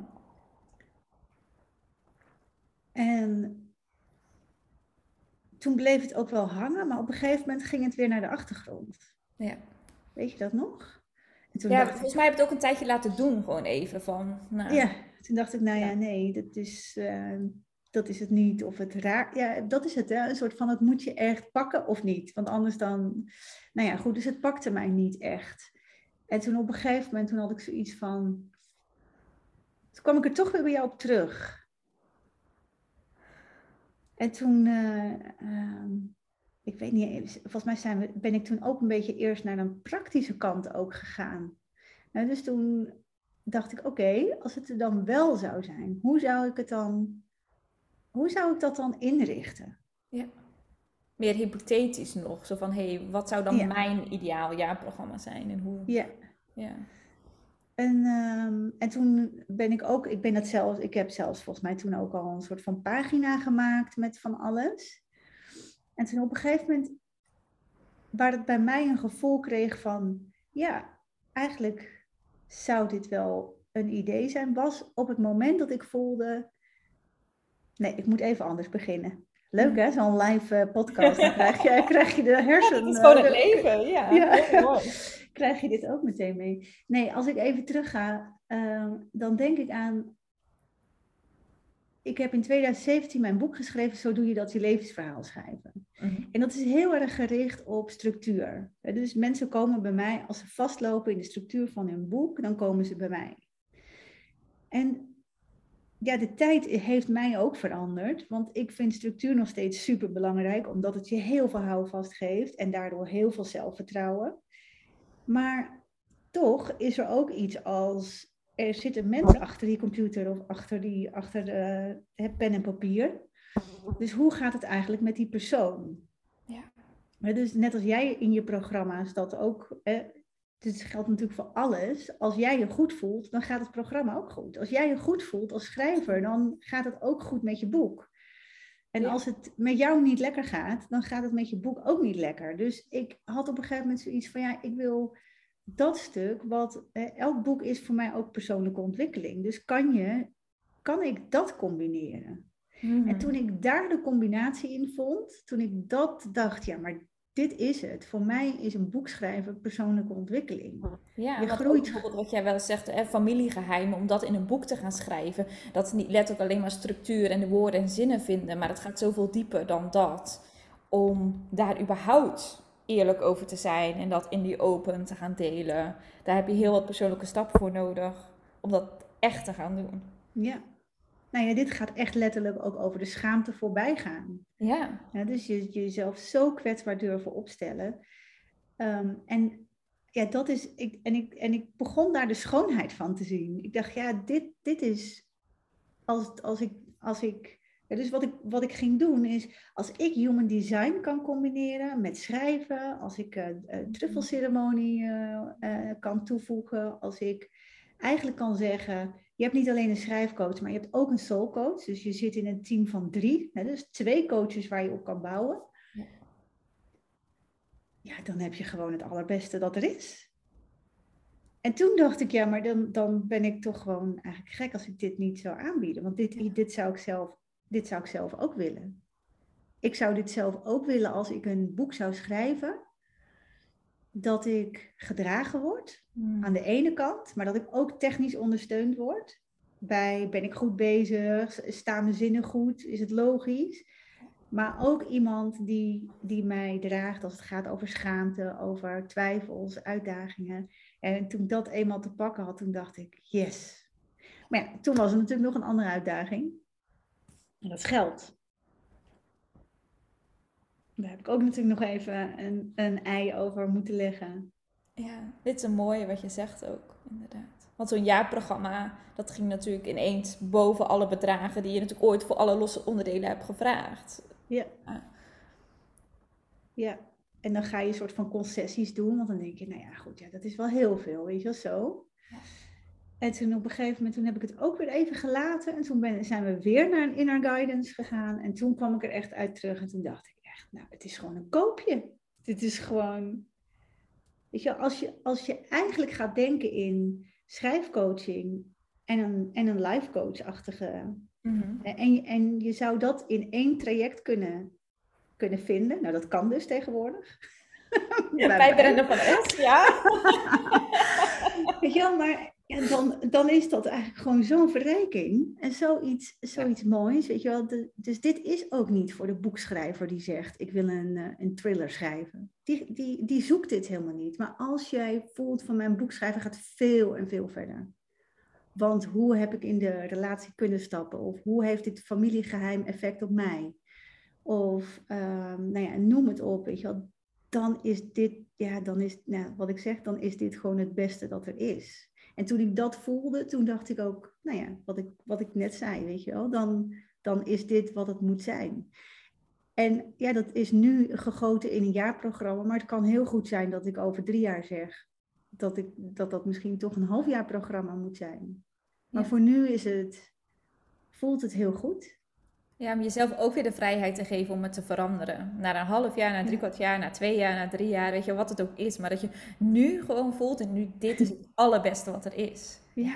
En toen bleef het ook wel hangen, maar op een gegeven moment ging het weer naar de achtergrond. Ja. Weet je dat nog? En toen Ja, dacht ik- volgens mij heb je het ook een tijdje laten doen, gewoon even van. Nou, Ja, toen dacht ik, nou ja, Ja. nee, dat is, eh, dat is het niet. Of het raar. Ja, dat is het, hè? een soort van het moet je echt pakken of niet. Want anders dan, nou ja, goed, dus het pakte mij niet echt. En toen op een gegeven moment, toen had ik zoiets van, toen kwam ik er toch weer bij jou op terug. En toen, eh, ehm, ik weet niet, volgens mij zijn we, ben ik toen ook een beetje eerst naar een praktische kant ook gegaan. Nou, dus toen dacht ik, oké, als het er dan wel zou zijn, hoe zou ik het dan, hoe zou ik dat dan inrichten? Meer hypothetisch nog. Zo van, hé, hey, wat zou dan Ja. mijn ideaal jaarprogramma zijn? En hoe... Ja. Ja. En, ehm, en toen ben ik ook, ik ben het zelfs, ik heb zelfs volgens mij toen ook al een soort van pagina gemaakt met van alles. En toen op een gegeven moment, waar het bij mij een gevoel kreeg van, ja, eigenlijk zou dit wel een idee zijn, was op het moment dat ik voelde, nee, ik moet even anders beginnen. Leuk hè, zo'n live eh, podcast, dan krijg je, krijg je de Ja, hersen... dat is gewoon het eh, leven, ja. Ja. Krijg je dit ook meteen mee. Nee, als ik even terug ga, ehm, dan denk ik aan. Ik heb in 2017 mijn boek geschreven, Zo doe je dat je levensverhaal schrijven. Mhm. En dat is heel erg gericht op structuur. Dus mensen komen bij mij, als ze vastlopen in de structuur van hun boek, dan komen ze bij mij. En ja, de tijd heeft mij ook veranderd, want ik vind structuur nog steeds super belangrijk, omdat het je heel veel houvast geeft en daardoor heel veel zelfvertrouwen. Maar toch is er ook iets als er zit een mens achter die computer of achter, die, achter eh, het pen en papier. Dus hoe gaat het eigenlijk met die persoon? Ja. Dus net als jij in je programma's dat ook. Hè, dit geldt natuurlijk voor alles. Als jij je goed voelt, dan gaat het programma ook goed. Als jij je goed voelt als schrijver, dan gaat het ook goed met je boek. En Ja. als het met jou niet lekker gaat, dan gaat het met je boek ook niet lekker. Dus ik had op een gegeven moment zoiets van, ja, ik wil dat stuk, wat eh, elk boek is voor mij ook persoonlijke ontwikkeling. Dus kan je, kan ik dat combineren? Mhm. En toen ik daar de combinatie in vond, toen ik dat dacht, ja, maar dit is het. Voor mij is een boek schrijven persoonlijke ontwikkeling. Ja, Je groeit. bijvoorbeeld wat jij wel eens zegt, hè, familiegeheimen, om dat in een boek te gaan schrijven. Dat is niet letterlijk alleen maar structuur en de woorden en zinnen vinden, maar het gaat zoveel dieper dan dat. Om daar überhaupt eerlijk over te zijn en dat in die open te gaan delen. Daar heb je heel wat persoonlijke stappen voor nodig om dat echt te gaan doen. Ja. Nou ja, dit gaat echt letterlijk ook over de schaamte voorbij gaan. Ja, Ja, dus je, jezelf zo kwetsbaar durven opstellen. Ehm, en ja, dat is. Ik, en, ik, en ik begon daar de schoonheid van te zien. Ik dacht, ja, dit, dit is. Als, als ik. Als ik ja, dus wat ik, wat ik ging doen is, als ik human design kan combineren met schrijven, als ik eh, truffelceremonie eh, kan toevoegen, als ik eigenlijk kan zeggen, je hebt niet alleen een schrijfcoach, maar je hebt ook een soulcoach. Dus je zit in een team van drie, hè, dus twee coaches waar je op kan bouwen. Ja. Ja, dan heb je gewoon het allerbeste dat er is. En toen dacht ik, ja, maar dan, dan ben ik toch gewoon eigenlijk gek als ik dit niet zou aanbieden. Want dit, dit, zou ik zelf, dit zou ik zelf ook willen. Ik zou dit zelf ook willen als ik een boek zou schrijven. Dat ik gedragen word aan de ene kant, maar dat ik ook technisch ondersteund word. Bij ben ik goed bezig, staan mijn zinnen goed, is het logisch. Maar ook iemand die, die mij draagt als het gaat over schaamte, over twijfels, uitdagingen. En toen ik dat eenmaal te pakken had, toen dacht ik, yes. Maar ja, toen was er natuurlijk nog een andere uitdaging. En dat is geld. Daar heb ik ook natuurlijk nog even een, een ei over moeten leggen. Ja, dit is een mooie wat je zegt ook, inderdaad. Want zo'n jaarprogramma, dat ging natuurlijk ineens boven alle bedragen die je natuurlijk ooit voor alle losse onderdelen hebt gevraagd. Ja. Ja. Ja, en dan ga je een soort van concessies doen, want dan denk je, nou ja, goed, ja, dat is wel heel veel, weet je wel zo. Ja. En toen op een gegeven moment, toen heb ik het ook weer even gelaten. En toen ben, zijn we weer naar een inner guidance gegaan. En toen kwam ik er echt uit terug. En toen dacht ik nou, het is gewoon een koopje. Dit is gewoon, Weet je, als je, als je eigenlijk gaat denken in schrijfcoaching en een, en een life coach-achtige. Mhm. En, en je zou dat in één traject kunnen, kunnen vinden. Nou, dat kan dus tegenwoordig. Ja, bij Brenda van S, ja. Weet je wel, maar ja, dan, dan is dat eigenlijk gewoon zo'n verrijking. En zoiets, zoiets moois, weet je wel. De- dus dit is ook niet voor de boekschrijver die zegt, ik wil een, eh, een thriller schrijven. Die, die, die zoekt dit helemaal niet. Maar als jij voelt van mijn boekschrijver gaat veel en veel verder. Want hoe heb ik in de relatie kunnen stappen? Of hoe heeft dit familiegeheim effect op mij? Of ehm, nou ja, noem het op, weet je wel. Dan is dit, ja, dan is, nou, wat ik zeg, dan is dit gewoon het beste dat er is. En toen ik dat voelde, toen dacht ik ook, nou ja, wat ik, wat ik net zei, weet je wel, dan, dan is dit wat het moet zijn. En ja, dat is nu gegoten in een jaarprogramma, maar het kan heel goed zijn dat ik over drie jaar zeg dat ik, dat, dat misschien toch een halfjaarprogramma moet zijn. Maar Ja. voor nu is het, voelt het heel goed. Ja, om jezelf ook weer de vrijheid te geven om het te veranderen. Na een half jaar, na drie kwart jaar, na twee jaar, na drie jaar, weet je wat het ook is. Maar dat je nu gewoon voelt en nu dit is het allerbeste wat er is. Ja,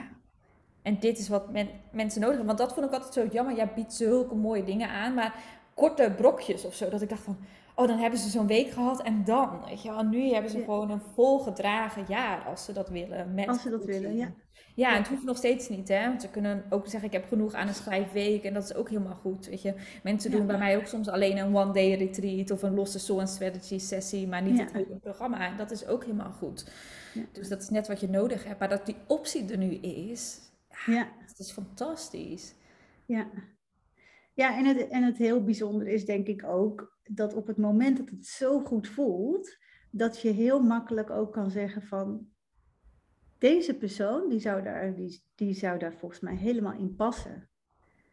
En dit is wat men- mensen nodig hebben. Want dat vond ik altijd zo jammer. Jij biedt zulke mooie dingen aan, maar korte brokjes of zo. Dat ik dacht van, oh dan hebben ze zo'n week gehad en dan. Weet je wel. En nu hebben ze Ja. gewoon een volgedragen jaar als ze dat willen. Met Als ze dat coaching. willen, ja. Ja, het hoeft nog steeds niet, hè. Want ze kunnen ook zeggen, ik heb genoeg aan een schrijfweek. En dat is ook helemaal goed, weet je. Mensen Ja. doen bij mij ook soms alleen een one-day retreat of een losse soul strategy sessie. Maar niet het hele programma. En dat is ook helemaal goed. Ja. Dus dat is net wat je nodig hebt. Maar dat die optie er nu is, ja. dat is fantastisch. Ja, ja en, het, en het heel bijzondere is denk ik ook dat op het moment dat het zo goed voelt, dat je heel makkelijk ook kan zeggen van deze persoon, die zou daar, die, die zou daar volgens mij helemaal in passen.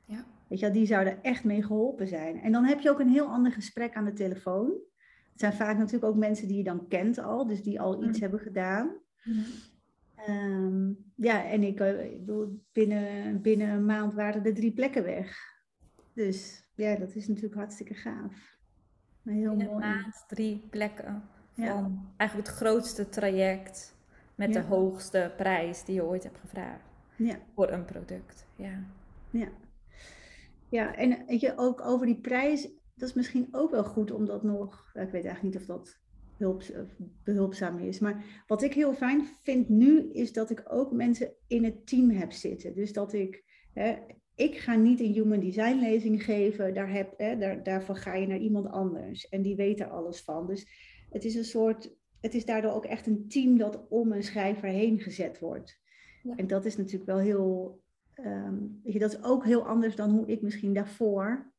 Ja. Weet je, die zou er echt mee geholpen zijn. En dan heb je ook een heel ander gesprek aan de telefoon. Het zijn vaak natuurlijk ook mensen die je dan kent al, dus die al iets Mm. hebben gedaan. Ehm, ja, en ik, eh, ik bedoel, binnen, binnen een maand waren er drie plekken weg. Dus ja, dat is natuurlijk hartstikke gaaf. Maar heel mooi. maand drie plekken van Ja. eigenlijk het grootste traject met Ja. de hoogste prijs die je ooit hebt gevraagd Ja, voor een product. Ja. ja. Ja, en weet je, ook over die prijs, dat is misschien ook wel goed om dat nog, ik weet eigenlijk niet of dat of behulpzaam is, maar wat ik heel fijn vind nu, is dat ik ook mensen in het team heb zitten. Dus dat ik, hè, ik ga niet een human design lezing geven, daar heb, hè, daar, daarvoor ga je naar iemand anders en die weet er alles van. Dus het is een soort, het is daardoor ook echt een team dat om een schrijver heen gezet wordt. Ja. En dat is natuurlijk wel heel, ehm, weet je, dat is ook heel anders dan hoe ik misschien daarvoor,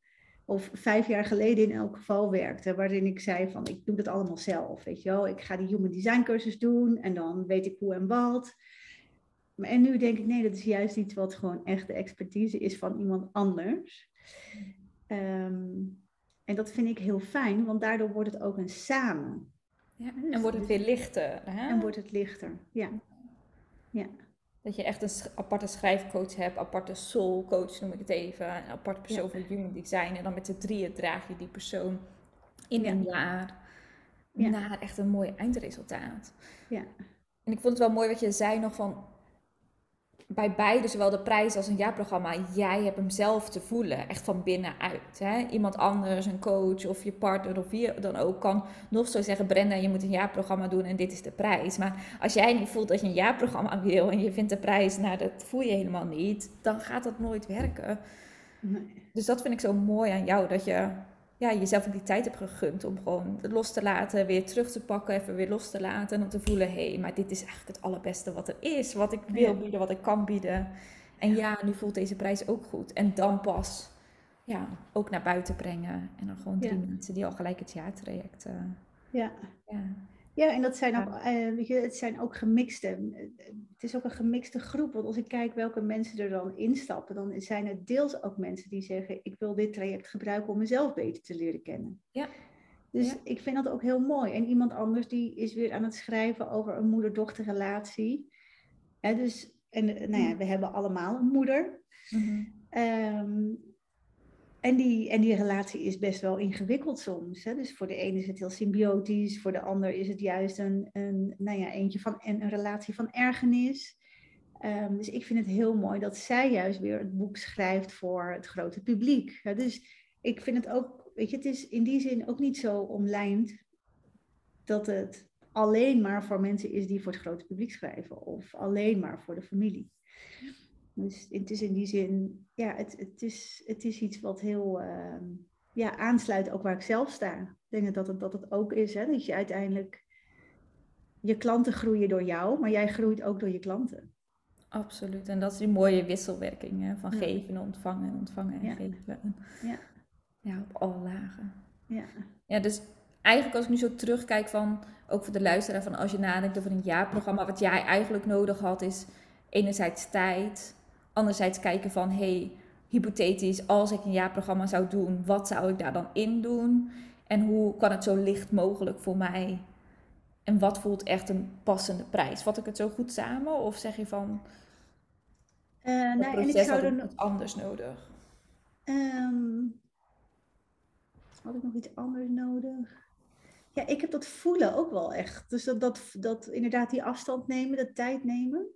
of vijf jaar geleden in elk geval werkte, waarin ik zei van ik doe dat allemaal zelf, weet je wel. Ik ga die human design cursus doen en dan weet ik hoe en wat. Maar- En nu denk ik, nee, dat is juist iets wat gewoon echt de expertise is van iemand anders. Ehm, en dat vind ik heel fijn, want daardoor wordt het ook een samen. Ja. Dus- En wordt het dus- weer lichter. Hè? En wordt het lichter. Ja, ja, Dat je echt een aparte schrijfcoach hebt, aparte soul coach noem ik het even, een aparte persoon Ja. voor human design. En dan met z'n drieën draag je die persoon in een jaar Ja. naar echt een mooi eindresultaat. ja, En ik vond het wel mooi wat je zei nog van, bij beide, zowel de prijs als een jaarprogramma, jij hebt hem zelf te voelen, echt van binnenuit. Hè? Iemand anders, een coach of je partner of wie dan ook, kan nog zo zeggen, Brenda, je moet een jaarprogramma doen en dit is de prijs. Maar als jij niet voelt dat je een jaarprogramma wil en je vindt de prijs, nou dat voel je helemaal niet, dan gaat dat nooit werken. nee. Dus dat vind ik zo mooi aan jou, dat je ja, jezelf ook die tijd hebt gegund om gewoon los te laten, weer terug te pakken, even weer los te laten en om te voelen, hé, hey, maar dit is eigenlijk het allerbeste wat er is, wat ik wil bieden, wat ik kan bieden. En ja, nu voelt deze prijs ook goed. En dan pas, ja, ook naar buiten brengen. En dan gewoon drie Ja. mensen die al gelijk het jaartraject, eh ja. ja. Ja, en dat zijn Ja. ook, eh, weet je, het zijn ook gemixte. eh, Het is ook een gemixte groep. Want als ik kijk welke mensen er dan instappen, dan zijn het deels ook mensen die zeggen: Ik wil dit traject gebruiken om mezelf beter te leren kennen. Ja. Dus Ja. ik vind dat ook heel mooi. En iemand anders die is weer aan het schrijven over een moeder-dochterrelatie. Hè, dus, en eh, nou ja, we hebben allemaal een moeder. Ehm, en, die, en die relatie is best wel ingewikkeld soms. Hè? Dus voor de ene is het heel symbiotisch, voor de ander is het juist een, een, nou ja, eentje van, en een relatie van ergernis. Ehm, dus ik vind het heel mooi dat zij juist weer het boek schrijft voor het grote publiek. Dus ik vind het ook, weet je, het is in die zin ook niet zo omlijnd dat het alleen maar voor mensen is die voor het grote publiek schrijven of alleen maar voor de familie. Dus het is in die zin, ja, het, het, is, het is iets wat heel ehm, ja, aansluit ook waar ik zelf sta. Ik denk dat het, dat het ook is, hè, dat je uiteindelijk, je klanten groeien door jou, maar jij groeit ook door je klanten. Absoluut. En dat is die mooie wisselwerking hè, van geven en ontvangen en ontvangen en geven. ja. ja, op alle lagen. Ja. ja, dus eigenlijk als ik nu zo terugkijk van, ook voor de luisteraar, van als je nadenkt over een jaarprogramma, wat jij eigenlijk nodig had, is enerzijds tijd, anderzijds kijken van, hey, hypothetisch, als ik een jaarprogramma zou doen, wat zou ik daar dan in doen? En hoe kan het zo licht mogelijk voor mij? En wat voelt echt een passende prijs? Vat ik het zo goed samen? Of zeg je van, uh, nou, en ik zou er nog anders nodig? Um, had ik nog iets anders nodig? Ja, ik heb dat voelen ook wel echt. Dus dat, dat, dat inderdaad die afstand nemen, de tijd nemen.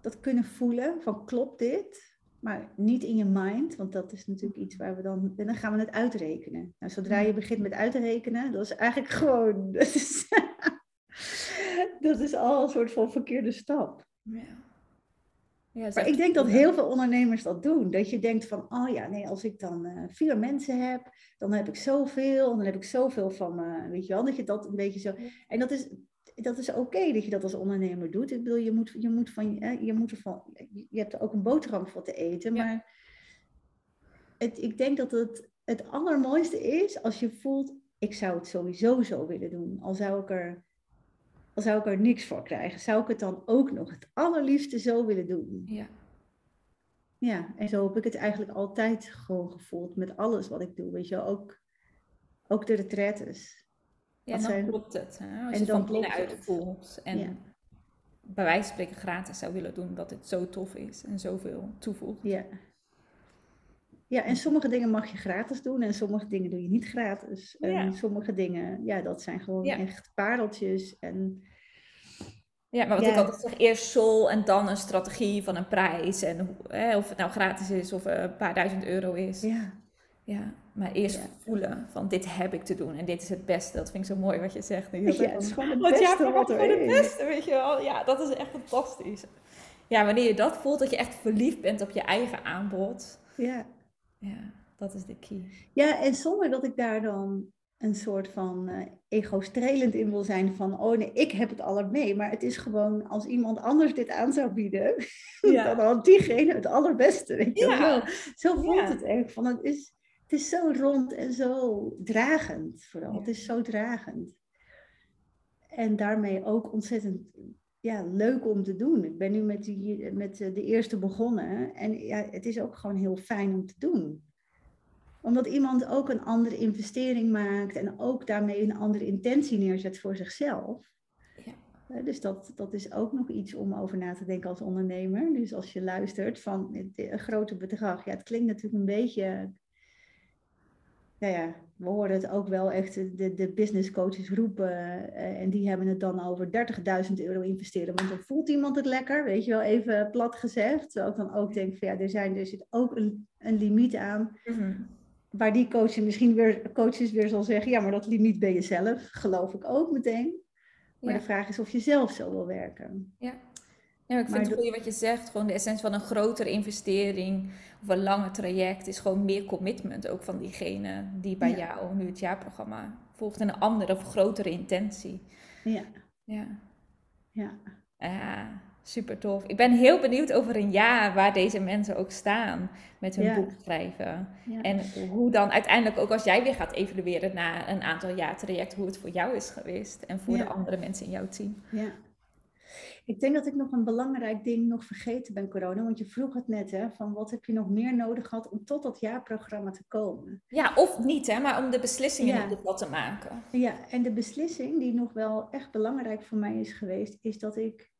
Dat kunnen voelen van klopt dit? Maar niet in je mind, want dat is natuurlijk iets waar we dan... En dan gaan we het uitrekenen. Nou, zodra je begint met uitrekenen, dat is eigenlijk gewoon... Dat is, dat is al een soort van verkeerde stap. Ja. Ja, maar ik denk dat heel veel ondernemers dat doen. Dat je denkt van, oh ja, nee, als ik dan uh, vier mensen heb, dan heb ik zoveel, en dan heb ik zoveel van me, weet je wel, dat je dat een beetje zo... En dat is, dat is oké dat je dat als ondernemer doet. Ik bedoel, je moet, je moet van, je moet ervan, je hebt er ook een boterham voor te eten, maar het, ik denk dat het het allermooiste is als je voelt, ik zou het sowieso zo willen doen. Al zou ik er al zou ik er niks voor krijgen, zou ik het dan ook nog het allerliefste zo willen doen. Ja. Ja, en zo heb ik het eigenlijk altijd gewoon gevoeld met alles wat ik doe. Weet je, ook, ook de retretes. Ja, dan zijn... klopt het. Hè? Als en je dan van binnenuit voelt en bij wijze van spreken gratis zou willen doen, dat het zo tof is en zoveel toevoegt. Ja. Ja, en sommige dingen mag je gratis doen en sommige dingen doe je niet gratis. En sommige dingen, ja, dat zijn gewoon echt pareltjes. En, ja, maar wat ik altijd zeg, eerst sol en dan een strategie van een prijs. En hè, of het nou gratis is of een paar duizend euro is. Ja. Ja, maar eerst voelen van dit heb ik te doen en dit is het beste. Dat vind ik zo mooi wat je zegt. ja, het is gewoon het beste wat er is. Het beste, weet je wel. Ja, dat is echt fantastisch. Ja, wanneer je dat voelt, dat je echt verliefd bent op je eigen aanbod. Ja. Ja, dat is de key. Ja, en zonder dat ik daar dan een soort van uh, ego-strelend in wil zijn van, oh nee, ik heb het allermee. Maar het is gewoon, als iemand anders dit aan zou bieden, ja. dan had diegene het allerbeste. Weet je ja. Zo voelt het echt. Van, het, is, het is zo rond en zo dragend vooral. Het is zo dragend. En daarmee ook ontzettend ja, leuk om te doen. Ik ben nu met, die, met eh, de eerste begonnen. En ja, het is ook gewoon heel fijn om te doen. Omdat iemand ook een andere investering maakt en ook daarmee een andere intentie neerzet voor zichzelf. Ja. Dus dat, dat is ook nog iets om over na te denken als ondernemer. Dus als je luistert van een grote bedrag. Ja, het klinkt natuurlijk een beetje nou ja, we horen het ook wel echt de, de business coaches roepen. Uh, en die hebben het dan over 30.000 euro investeren. Want dan voelt iemand het lekker, weet je wel, even plat gezegd. Terwijl ik dan ook denk van ja, er, zijn, er zit ook een, een limiet aan. Mhm. Waar die coach misschien weer, coaches weer zal zeggen, ja, maar dat limiet ben je zelf. Geloof ik ook meteen. Maar de vraag is of je zelf zo wil werken. Ja. Ja, ik vind het goed wat je zegt. Gewoon de essentie van een grotere investering of een lange traject is gewoon meer commitment ook van diegene die bij jou nu het jaarprogramma volgt. En een andere of grotere intentie. Ja. Ja. Ja. Ja, super tof. Ik ben heel benieuwd over een jaar waar deze mensen ook staan met hun boek schrijven. En hoe dan uiteindelijk ook als jij weer gaat evalueren na een aantal jaar traject, hoe het voor jou is geweest en voor de andere mensen in jouw team. Ja. Ik denk dat ik nog een belangrijk ding nog vergeten ben corona. Want je vroeg het net, hè, van wat heb je nog meer nodig gehad om tot dat jaarprogramma te komen? Ja, of niet, hè, maar om de beslissingen ja. in te maken. Ja, en de beslissing die nog wel echt belangrijk voor mij is geweest, is dat ik,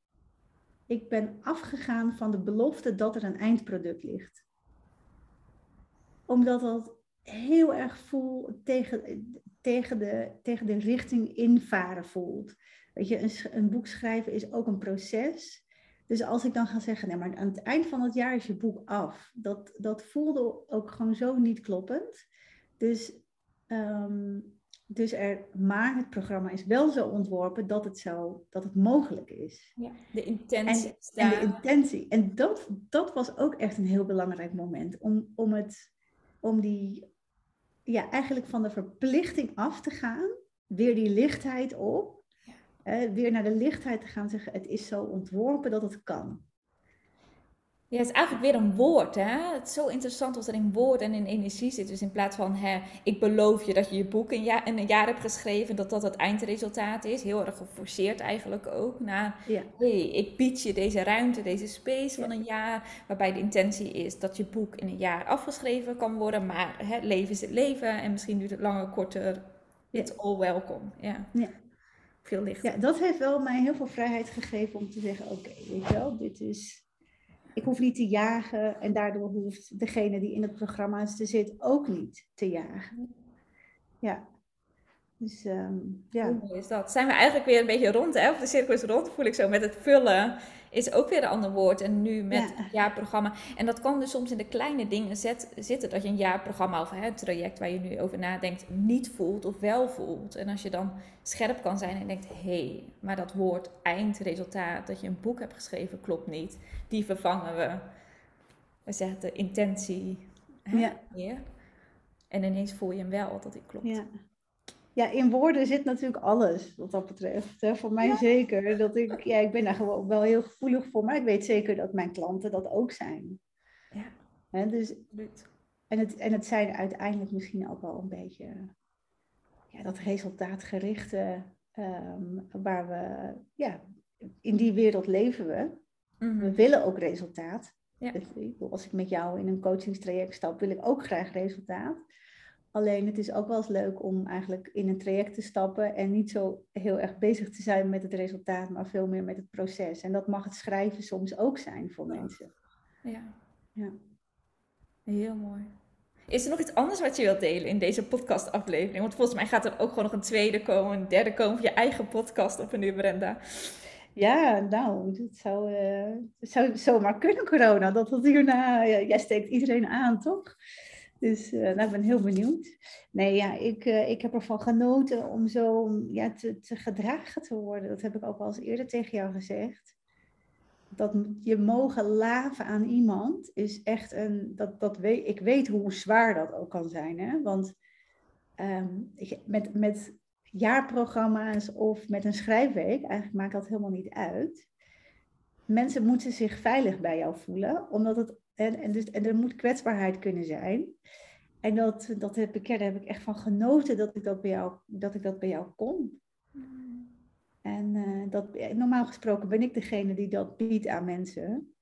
ik ben afgegaan van de belofte dat er een eindproduct ligt. Omdat dat heel erg voel tegen, tegen, de, tegen de richting invaren voelt. Weet je, een, een boek schrijven is ook een proces. Dus als ik dan ga zeggen, nee, maar aan het eind van het jaar is je boek af. Dat, dat voelde ook gewoon zo niet kloppend. Dus, um, dus er, maar het programma is wel zo ontworpen dat het, zo, dat het mogelijk is. Ja, de intentie. En, en de intentie. En dat, dat was ook echt een heel belangrijk moment. Om, om, het, om die, ja, eigenlijk van de verplichting af te gaan. Weer die lichtheid op weer naar de lichtheid te gaan zeggen, het is zo ontworpen dat het kan. Ja, het is eigenlijk weer een woord. Hè? Het is zo interessant als er in woord en in energie zit. Dus in plaats van, hè, ik beloof je dat je je boek in, ja, in een jaar hebt geschreven, dat dat het eindresultaat is. Heel erg geforceerd eigenlijk ook. Naar, ja. hey, ik bied je deze ruimte, deze space van een jaar. Waarbij de intentie is dat je boek in een jaar afgeschreven kan worden. Maar hè, leven is het leven. En misschien duurt het langer, korter. It's all welcome. Ja. ja veel. Ja, dat heeft wel mij heel veel vrijheid gegeven om te zeggen, oké, weet wel, dit is... Ik hoef niet te jagen en daardoor hoeft degene die in het programma zit ook niet te jagen. Ja. Dus um, ja. Hoe mooi is dat? Zijn we eigenlijk weer een beetje rond, hè? Of de cirkel is rond, voel ik zo, met het vullen is ook weer een ander woord. En nu met het jaarprogramma. En dat kan dus soms in de kleine dingen zitten. Dat je een jaarprogramma of het traject waar je nu over nadenkt niet voelt of wel voelt. En als je dan scherp kan zijn en denkt, hé, hey, maar dat woord eindresultaat, dat je een boek hebt geschreven, klopt niet. Die vervangen we. We zeggen de intentie. Hè, ja. En ineens voel je hem wel dat die klopt. Ja ja, in woorden zit natuurlijk alles wat dat betreft. Hè. Voor mij zeker. Dat ik, ja, ik ben daar gewoon wel heel gevoelig voor, maar ik weet zeker dat mijn klanten dat ook zijn. Ja. Hè, dus, en, het, en het zijn uiteindelijk misschien ook wel een beetje ja, dat resultaatgerichte um, waar we, ja, in die wereld leven we. Mhm. We willen ook resultaat. Ja. Dus, als ik met jou in een coachingstraject stap, wil ik ook graag resultaat. Alleen het is ook wel eens leuk om eigenlijk in een traject te stappen en niet zo heel erg bezig te zijn met het resultaat, maar veel meer met het proces. En dat mag het schrijven soms ook zijn voor mensen. Ja. ja. Heel mooi. Is er nog iets anders wat je wilt delen in deze podcastaflevering? Want volgens mij gaat er ook gewoon nog een tweede komen, een derde komen voor je eigen podcast op een nu, Brenda. Ja, nou, het zou, uh, zou zomaar kunnen, corona. Dat het hierna, ja, jij steekt iedereen aan, toch? Dus uh, nou, ik ben heel benieuwd. Nee, ja, ik, uh, ik heb ervan genoten om zo ja, te, gedragen te worden. Dat heb ik ook al eens eerder tegen jou gezegd. Dat je mogen laven aan iemand is echt een. Dat, dat weet, ik weet hoe zwaar dat ook kan zijn. Hè? Want um, met, met jaarprogramma's of met een schrijfweek, eigenlijk maakt dat helemaal niet uit. Mensen moeten zich veilig bij jou voelen, omdat het en, en, dus, en er moet kwetsbaarheid kunnen zijn. En dat, dat heb ik, daar heb ik echt van genoten dat ik dat bij jou, dat ik dat bij jou kon. En uh, dat, normaal gesproken ben ik degene die dat biedt aan mensen.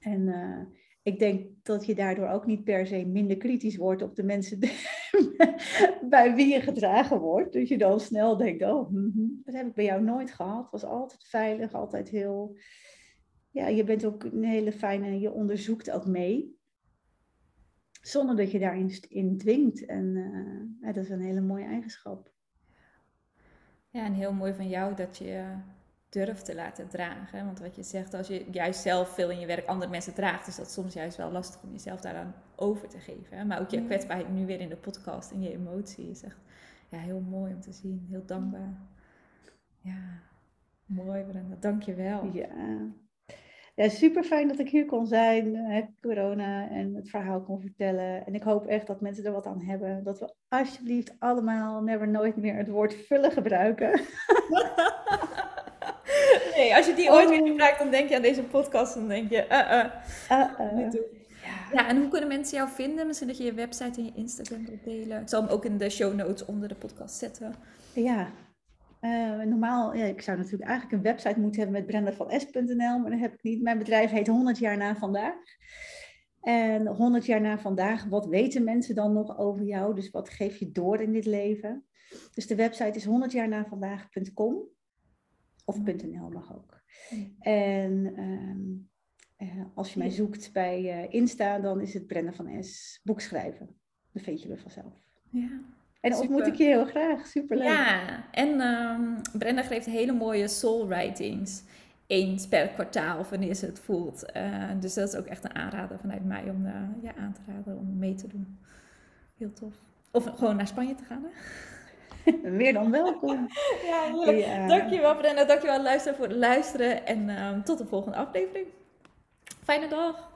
En uh, ik denk dat je daardoor ook niet per se minder kritisch wordt op de mensen bij wie je gedragen wordt. Dus je dan snel denkt, oh, mm dat heb ik bij jou nooit gehad. Het was altijd veilig, altijd heel ja, je bent ook een hele fijne, je onderzoekt ook mee. Zonder dat je daarin in dwingt. En uh, dat is een hele mooie eigenschap. Ja, en heel mooi van jou dat je durft te laten dragen. Want wat je zegt, als je juist zelf veel in je werk andere mensen draagt, is dat soms juist wel lastig om jezelf daaraan over te geven. Maar ook je kwetsbaarheid nu weer in de podcast en je emotie is echt ja, heel mooi om te zien. Heel dankbaar. Ja, mooi Brenda. Dank je wel. Ja, ja, super fijn dat ik hier kon zijn, hè, corona, en het verhaal kon vertellen. En ik hoop echt dat mensen er wat aan hebben. Dat we alsjeblieft allemaal never nooit meer het woord vullen gebruiken. nee, als je die ooit weer oh. gebruikt, dan denk je aan deze podcast. Dan denk je, uh, uh. Ja, en hoe kunnen mensen jou vinden? Misschien dat je je website en je Instagram wilt delen. Ik zal hem ook in de show notes onder de podcast zetten. Ja, uh, normaal, ja, ik zou natuurlijk eigenlijk een website moeten hebben met brendavans.nl, maar dat heb ik niet. Mijn bedrijf heet 100 jaar na vandaag. En 100 jaar na vandaag, wat weten mensen dan nog over jou? Dus wat geef je door in dit leven? Dus de website is 100jaarnavandaag.com of .nl mag ook. En uh, als je mij zoekt bij uh, Insta, dan is het Brenda van S, boekschrijven. dat vind je me vanzelf. Ja. En dan ontmoet Super. ik je heel graag. Superleuk. Ja, en ehm, Brenda geeft hele mooie soul writings. Eens per kwartaal, wanneer ze het voelt. Eh, dus dat is ook echt een aanrader vanuit mij om eh, ja, aan te raden om mee te doen. Heel tof. Of gewoon naar Spanje te gaan. Hè? Meer dan welkom. Ja, heerlijk. Ja. Dankjewel Brenda, dankjewel luisteren voor het luisteren. En ehm, tot de volgende aflevering. Fijne dag.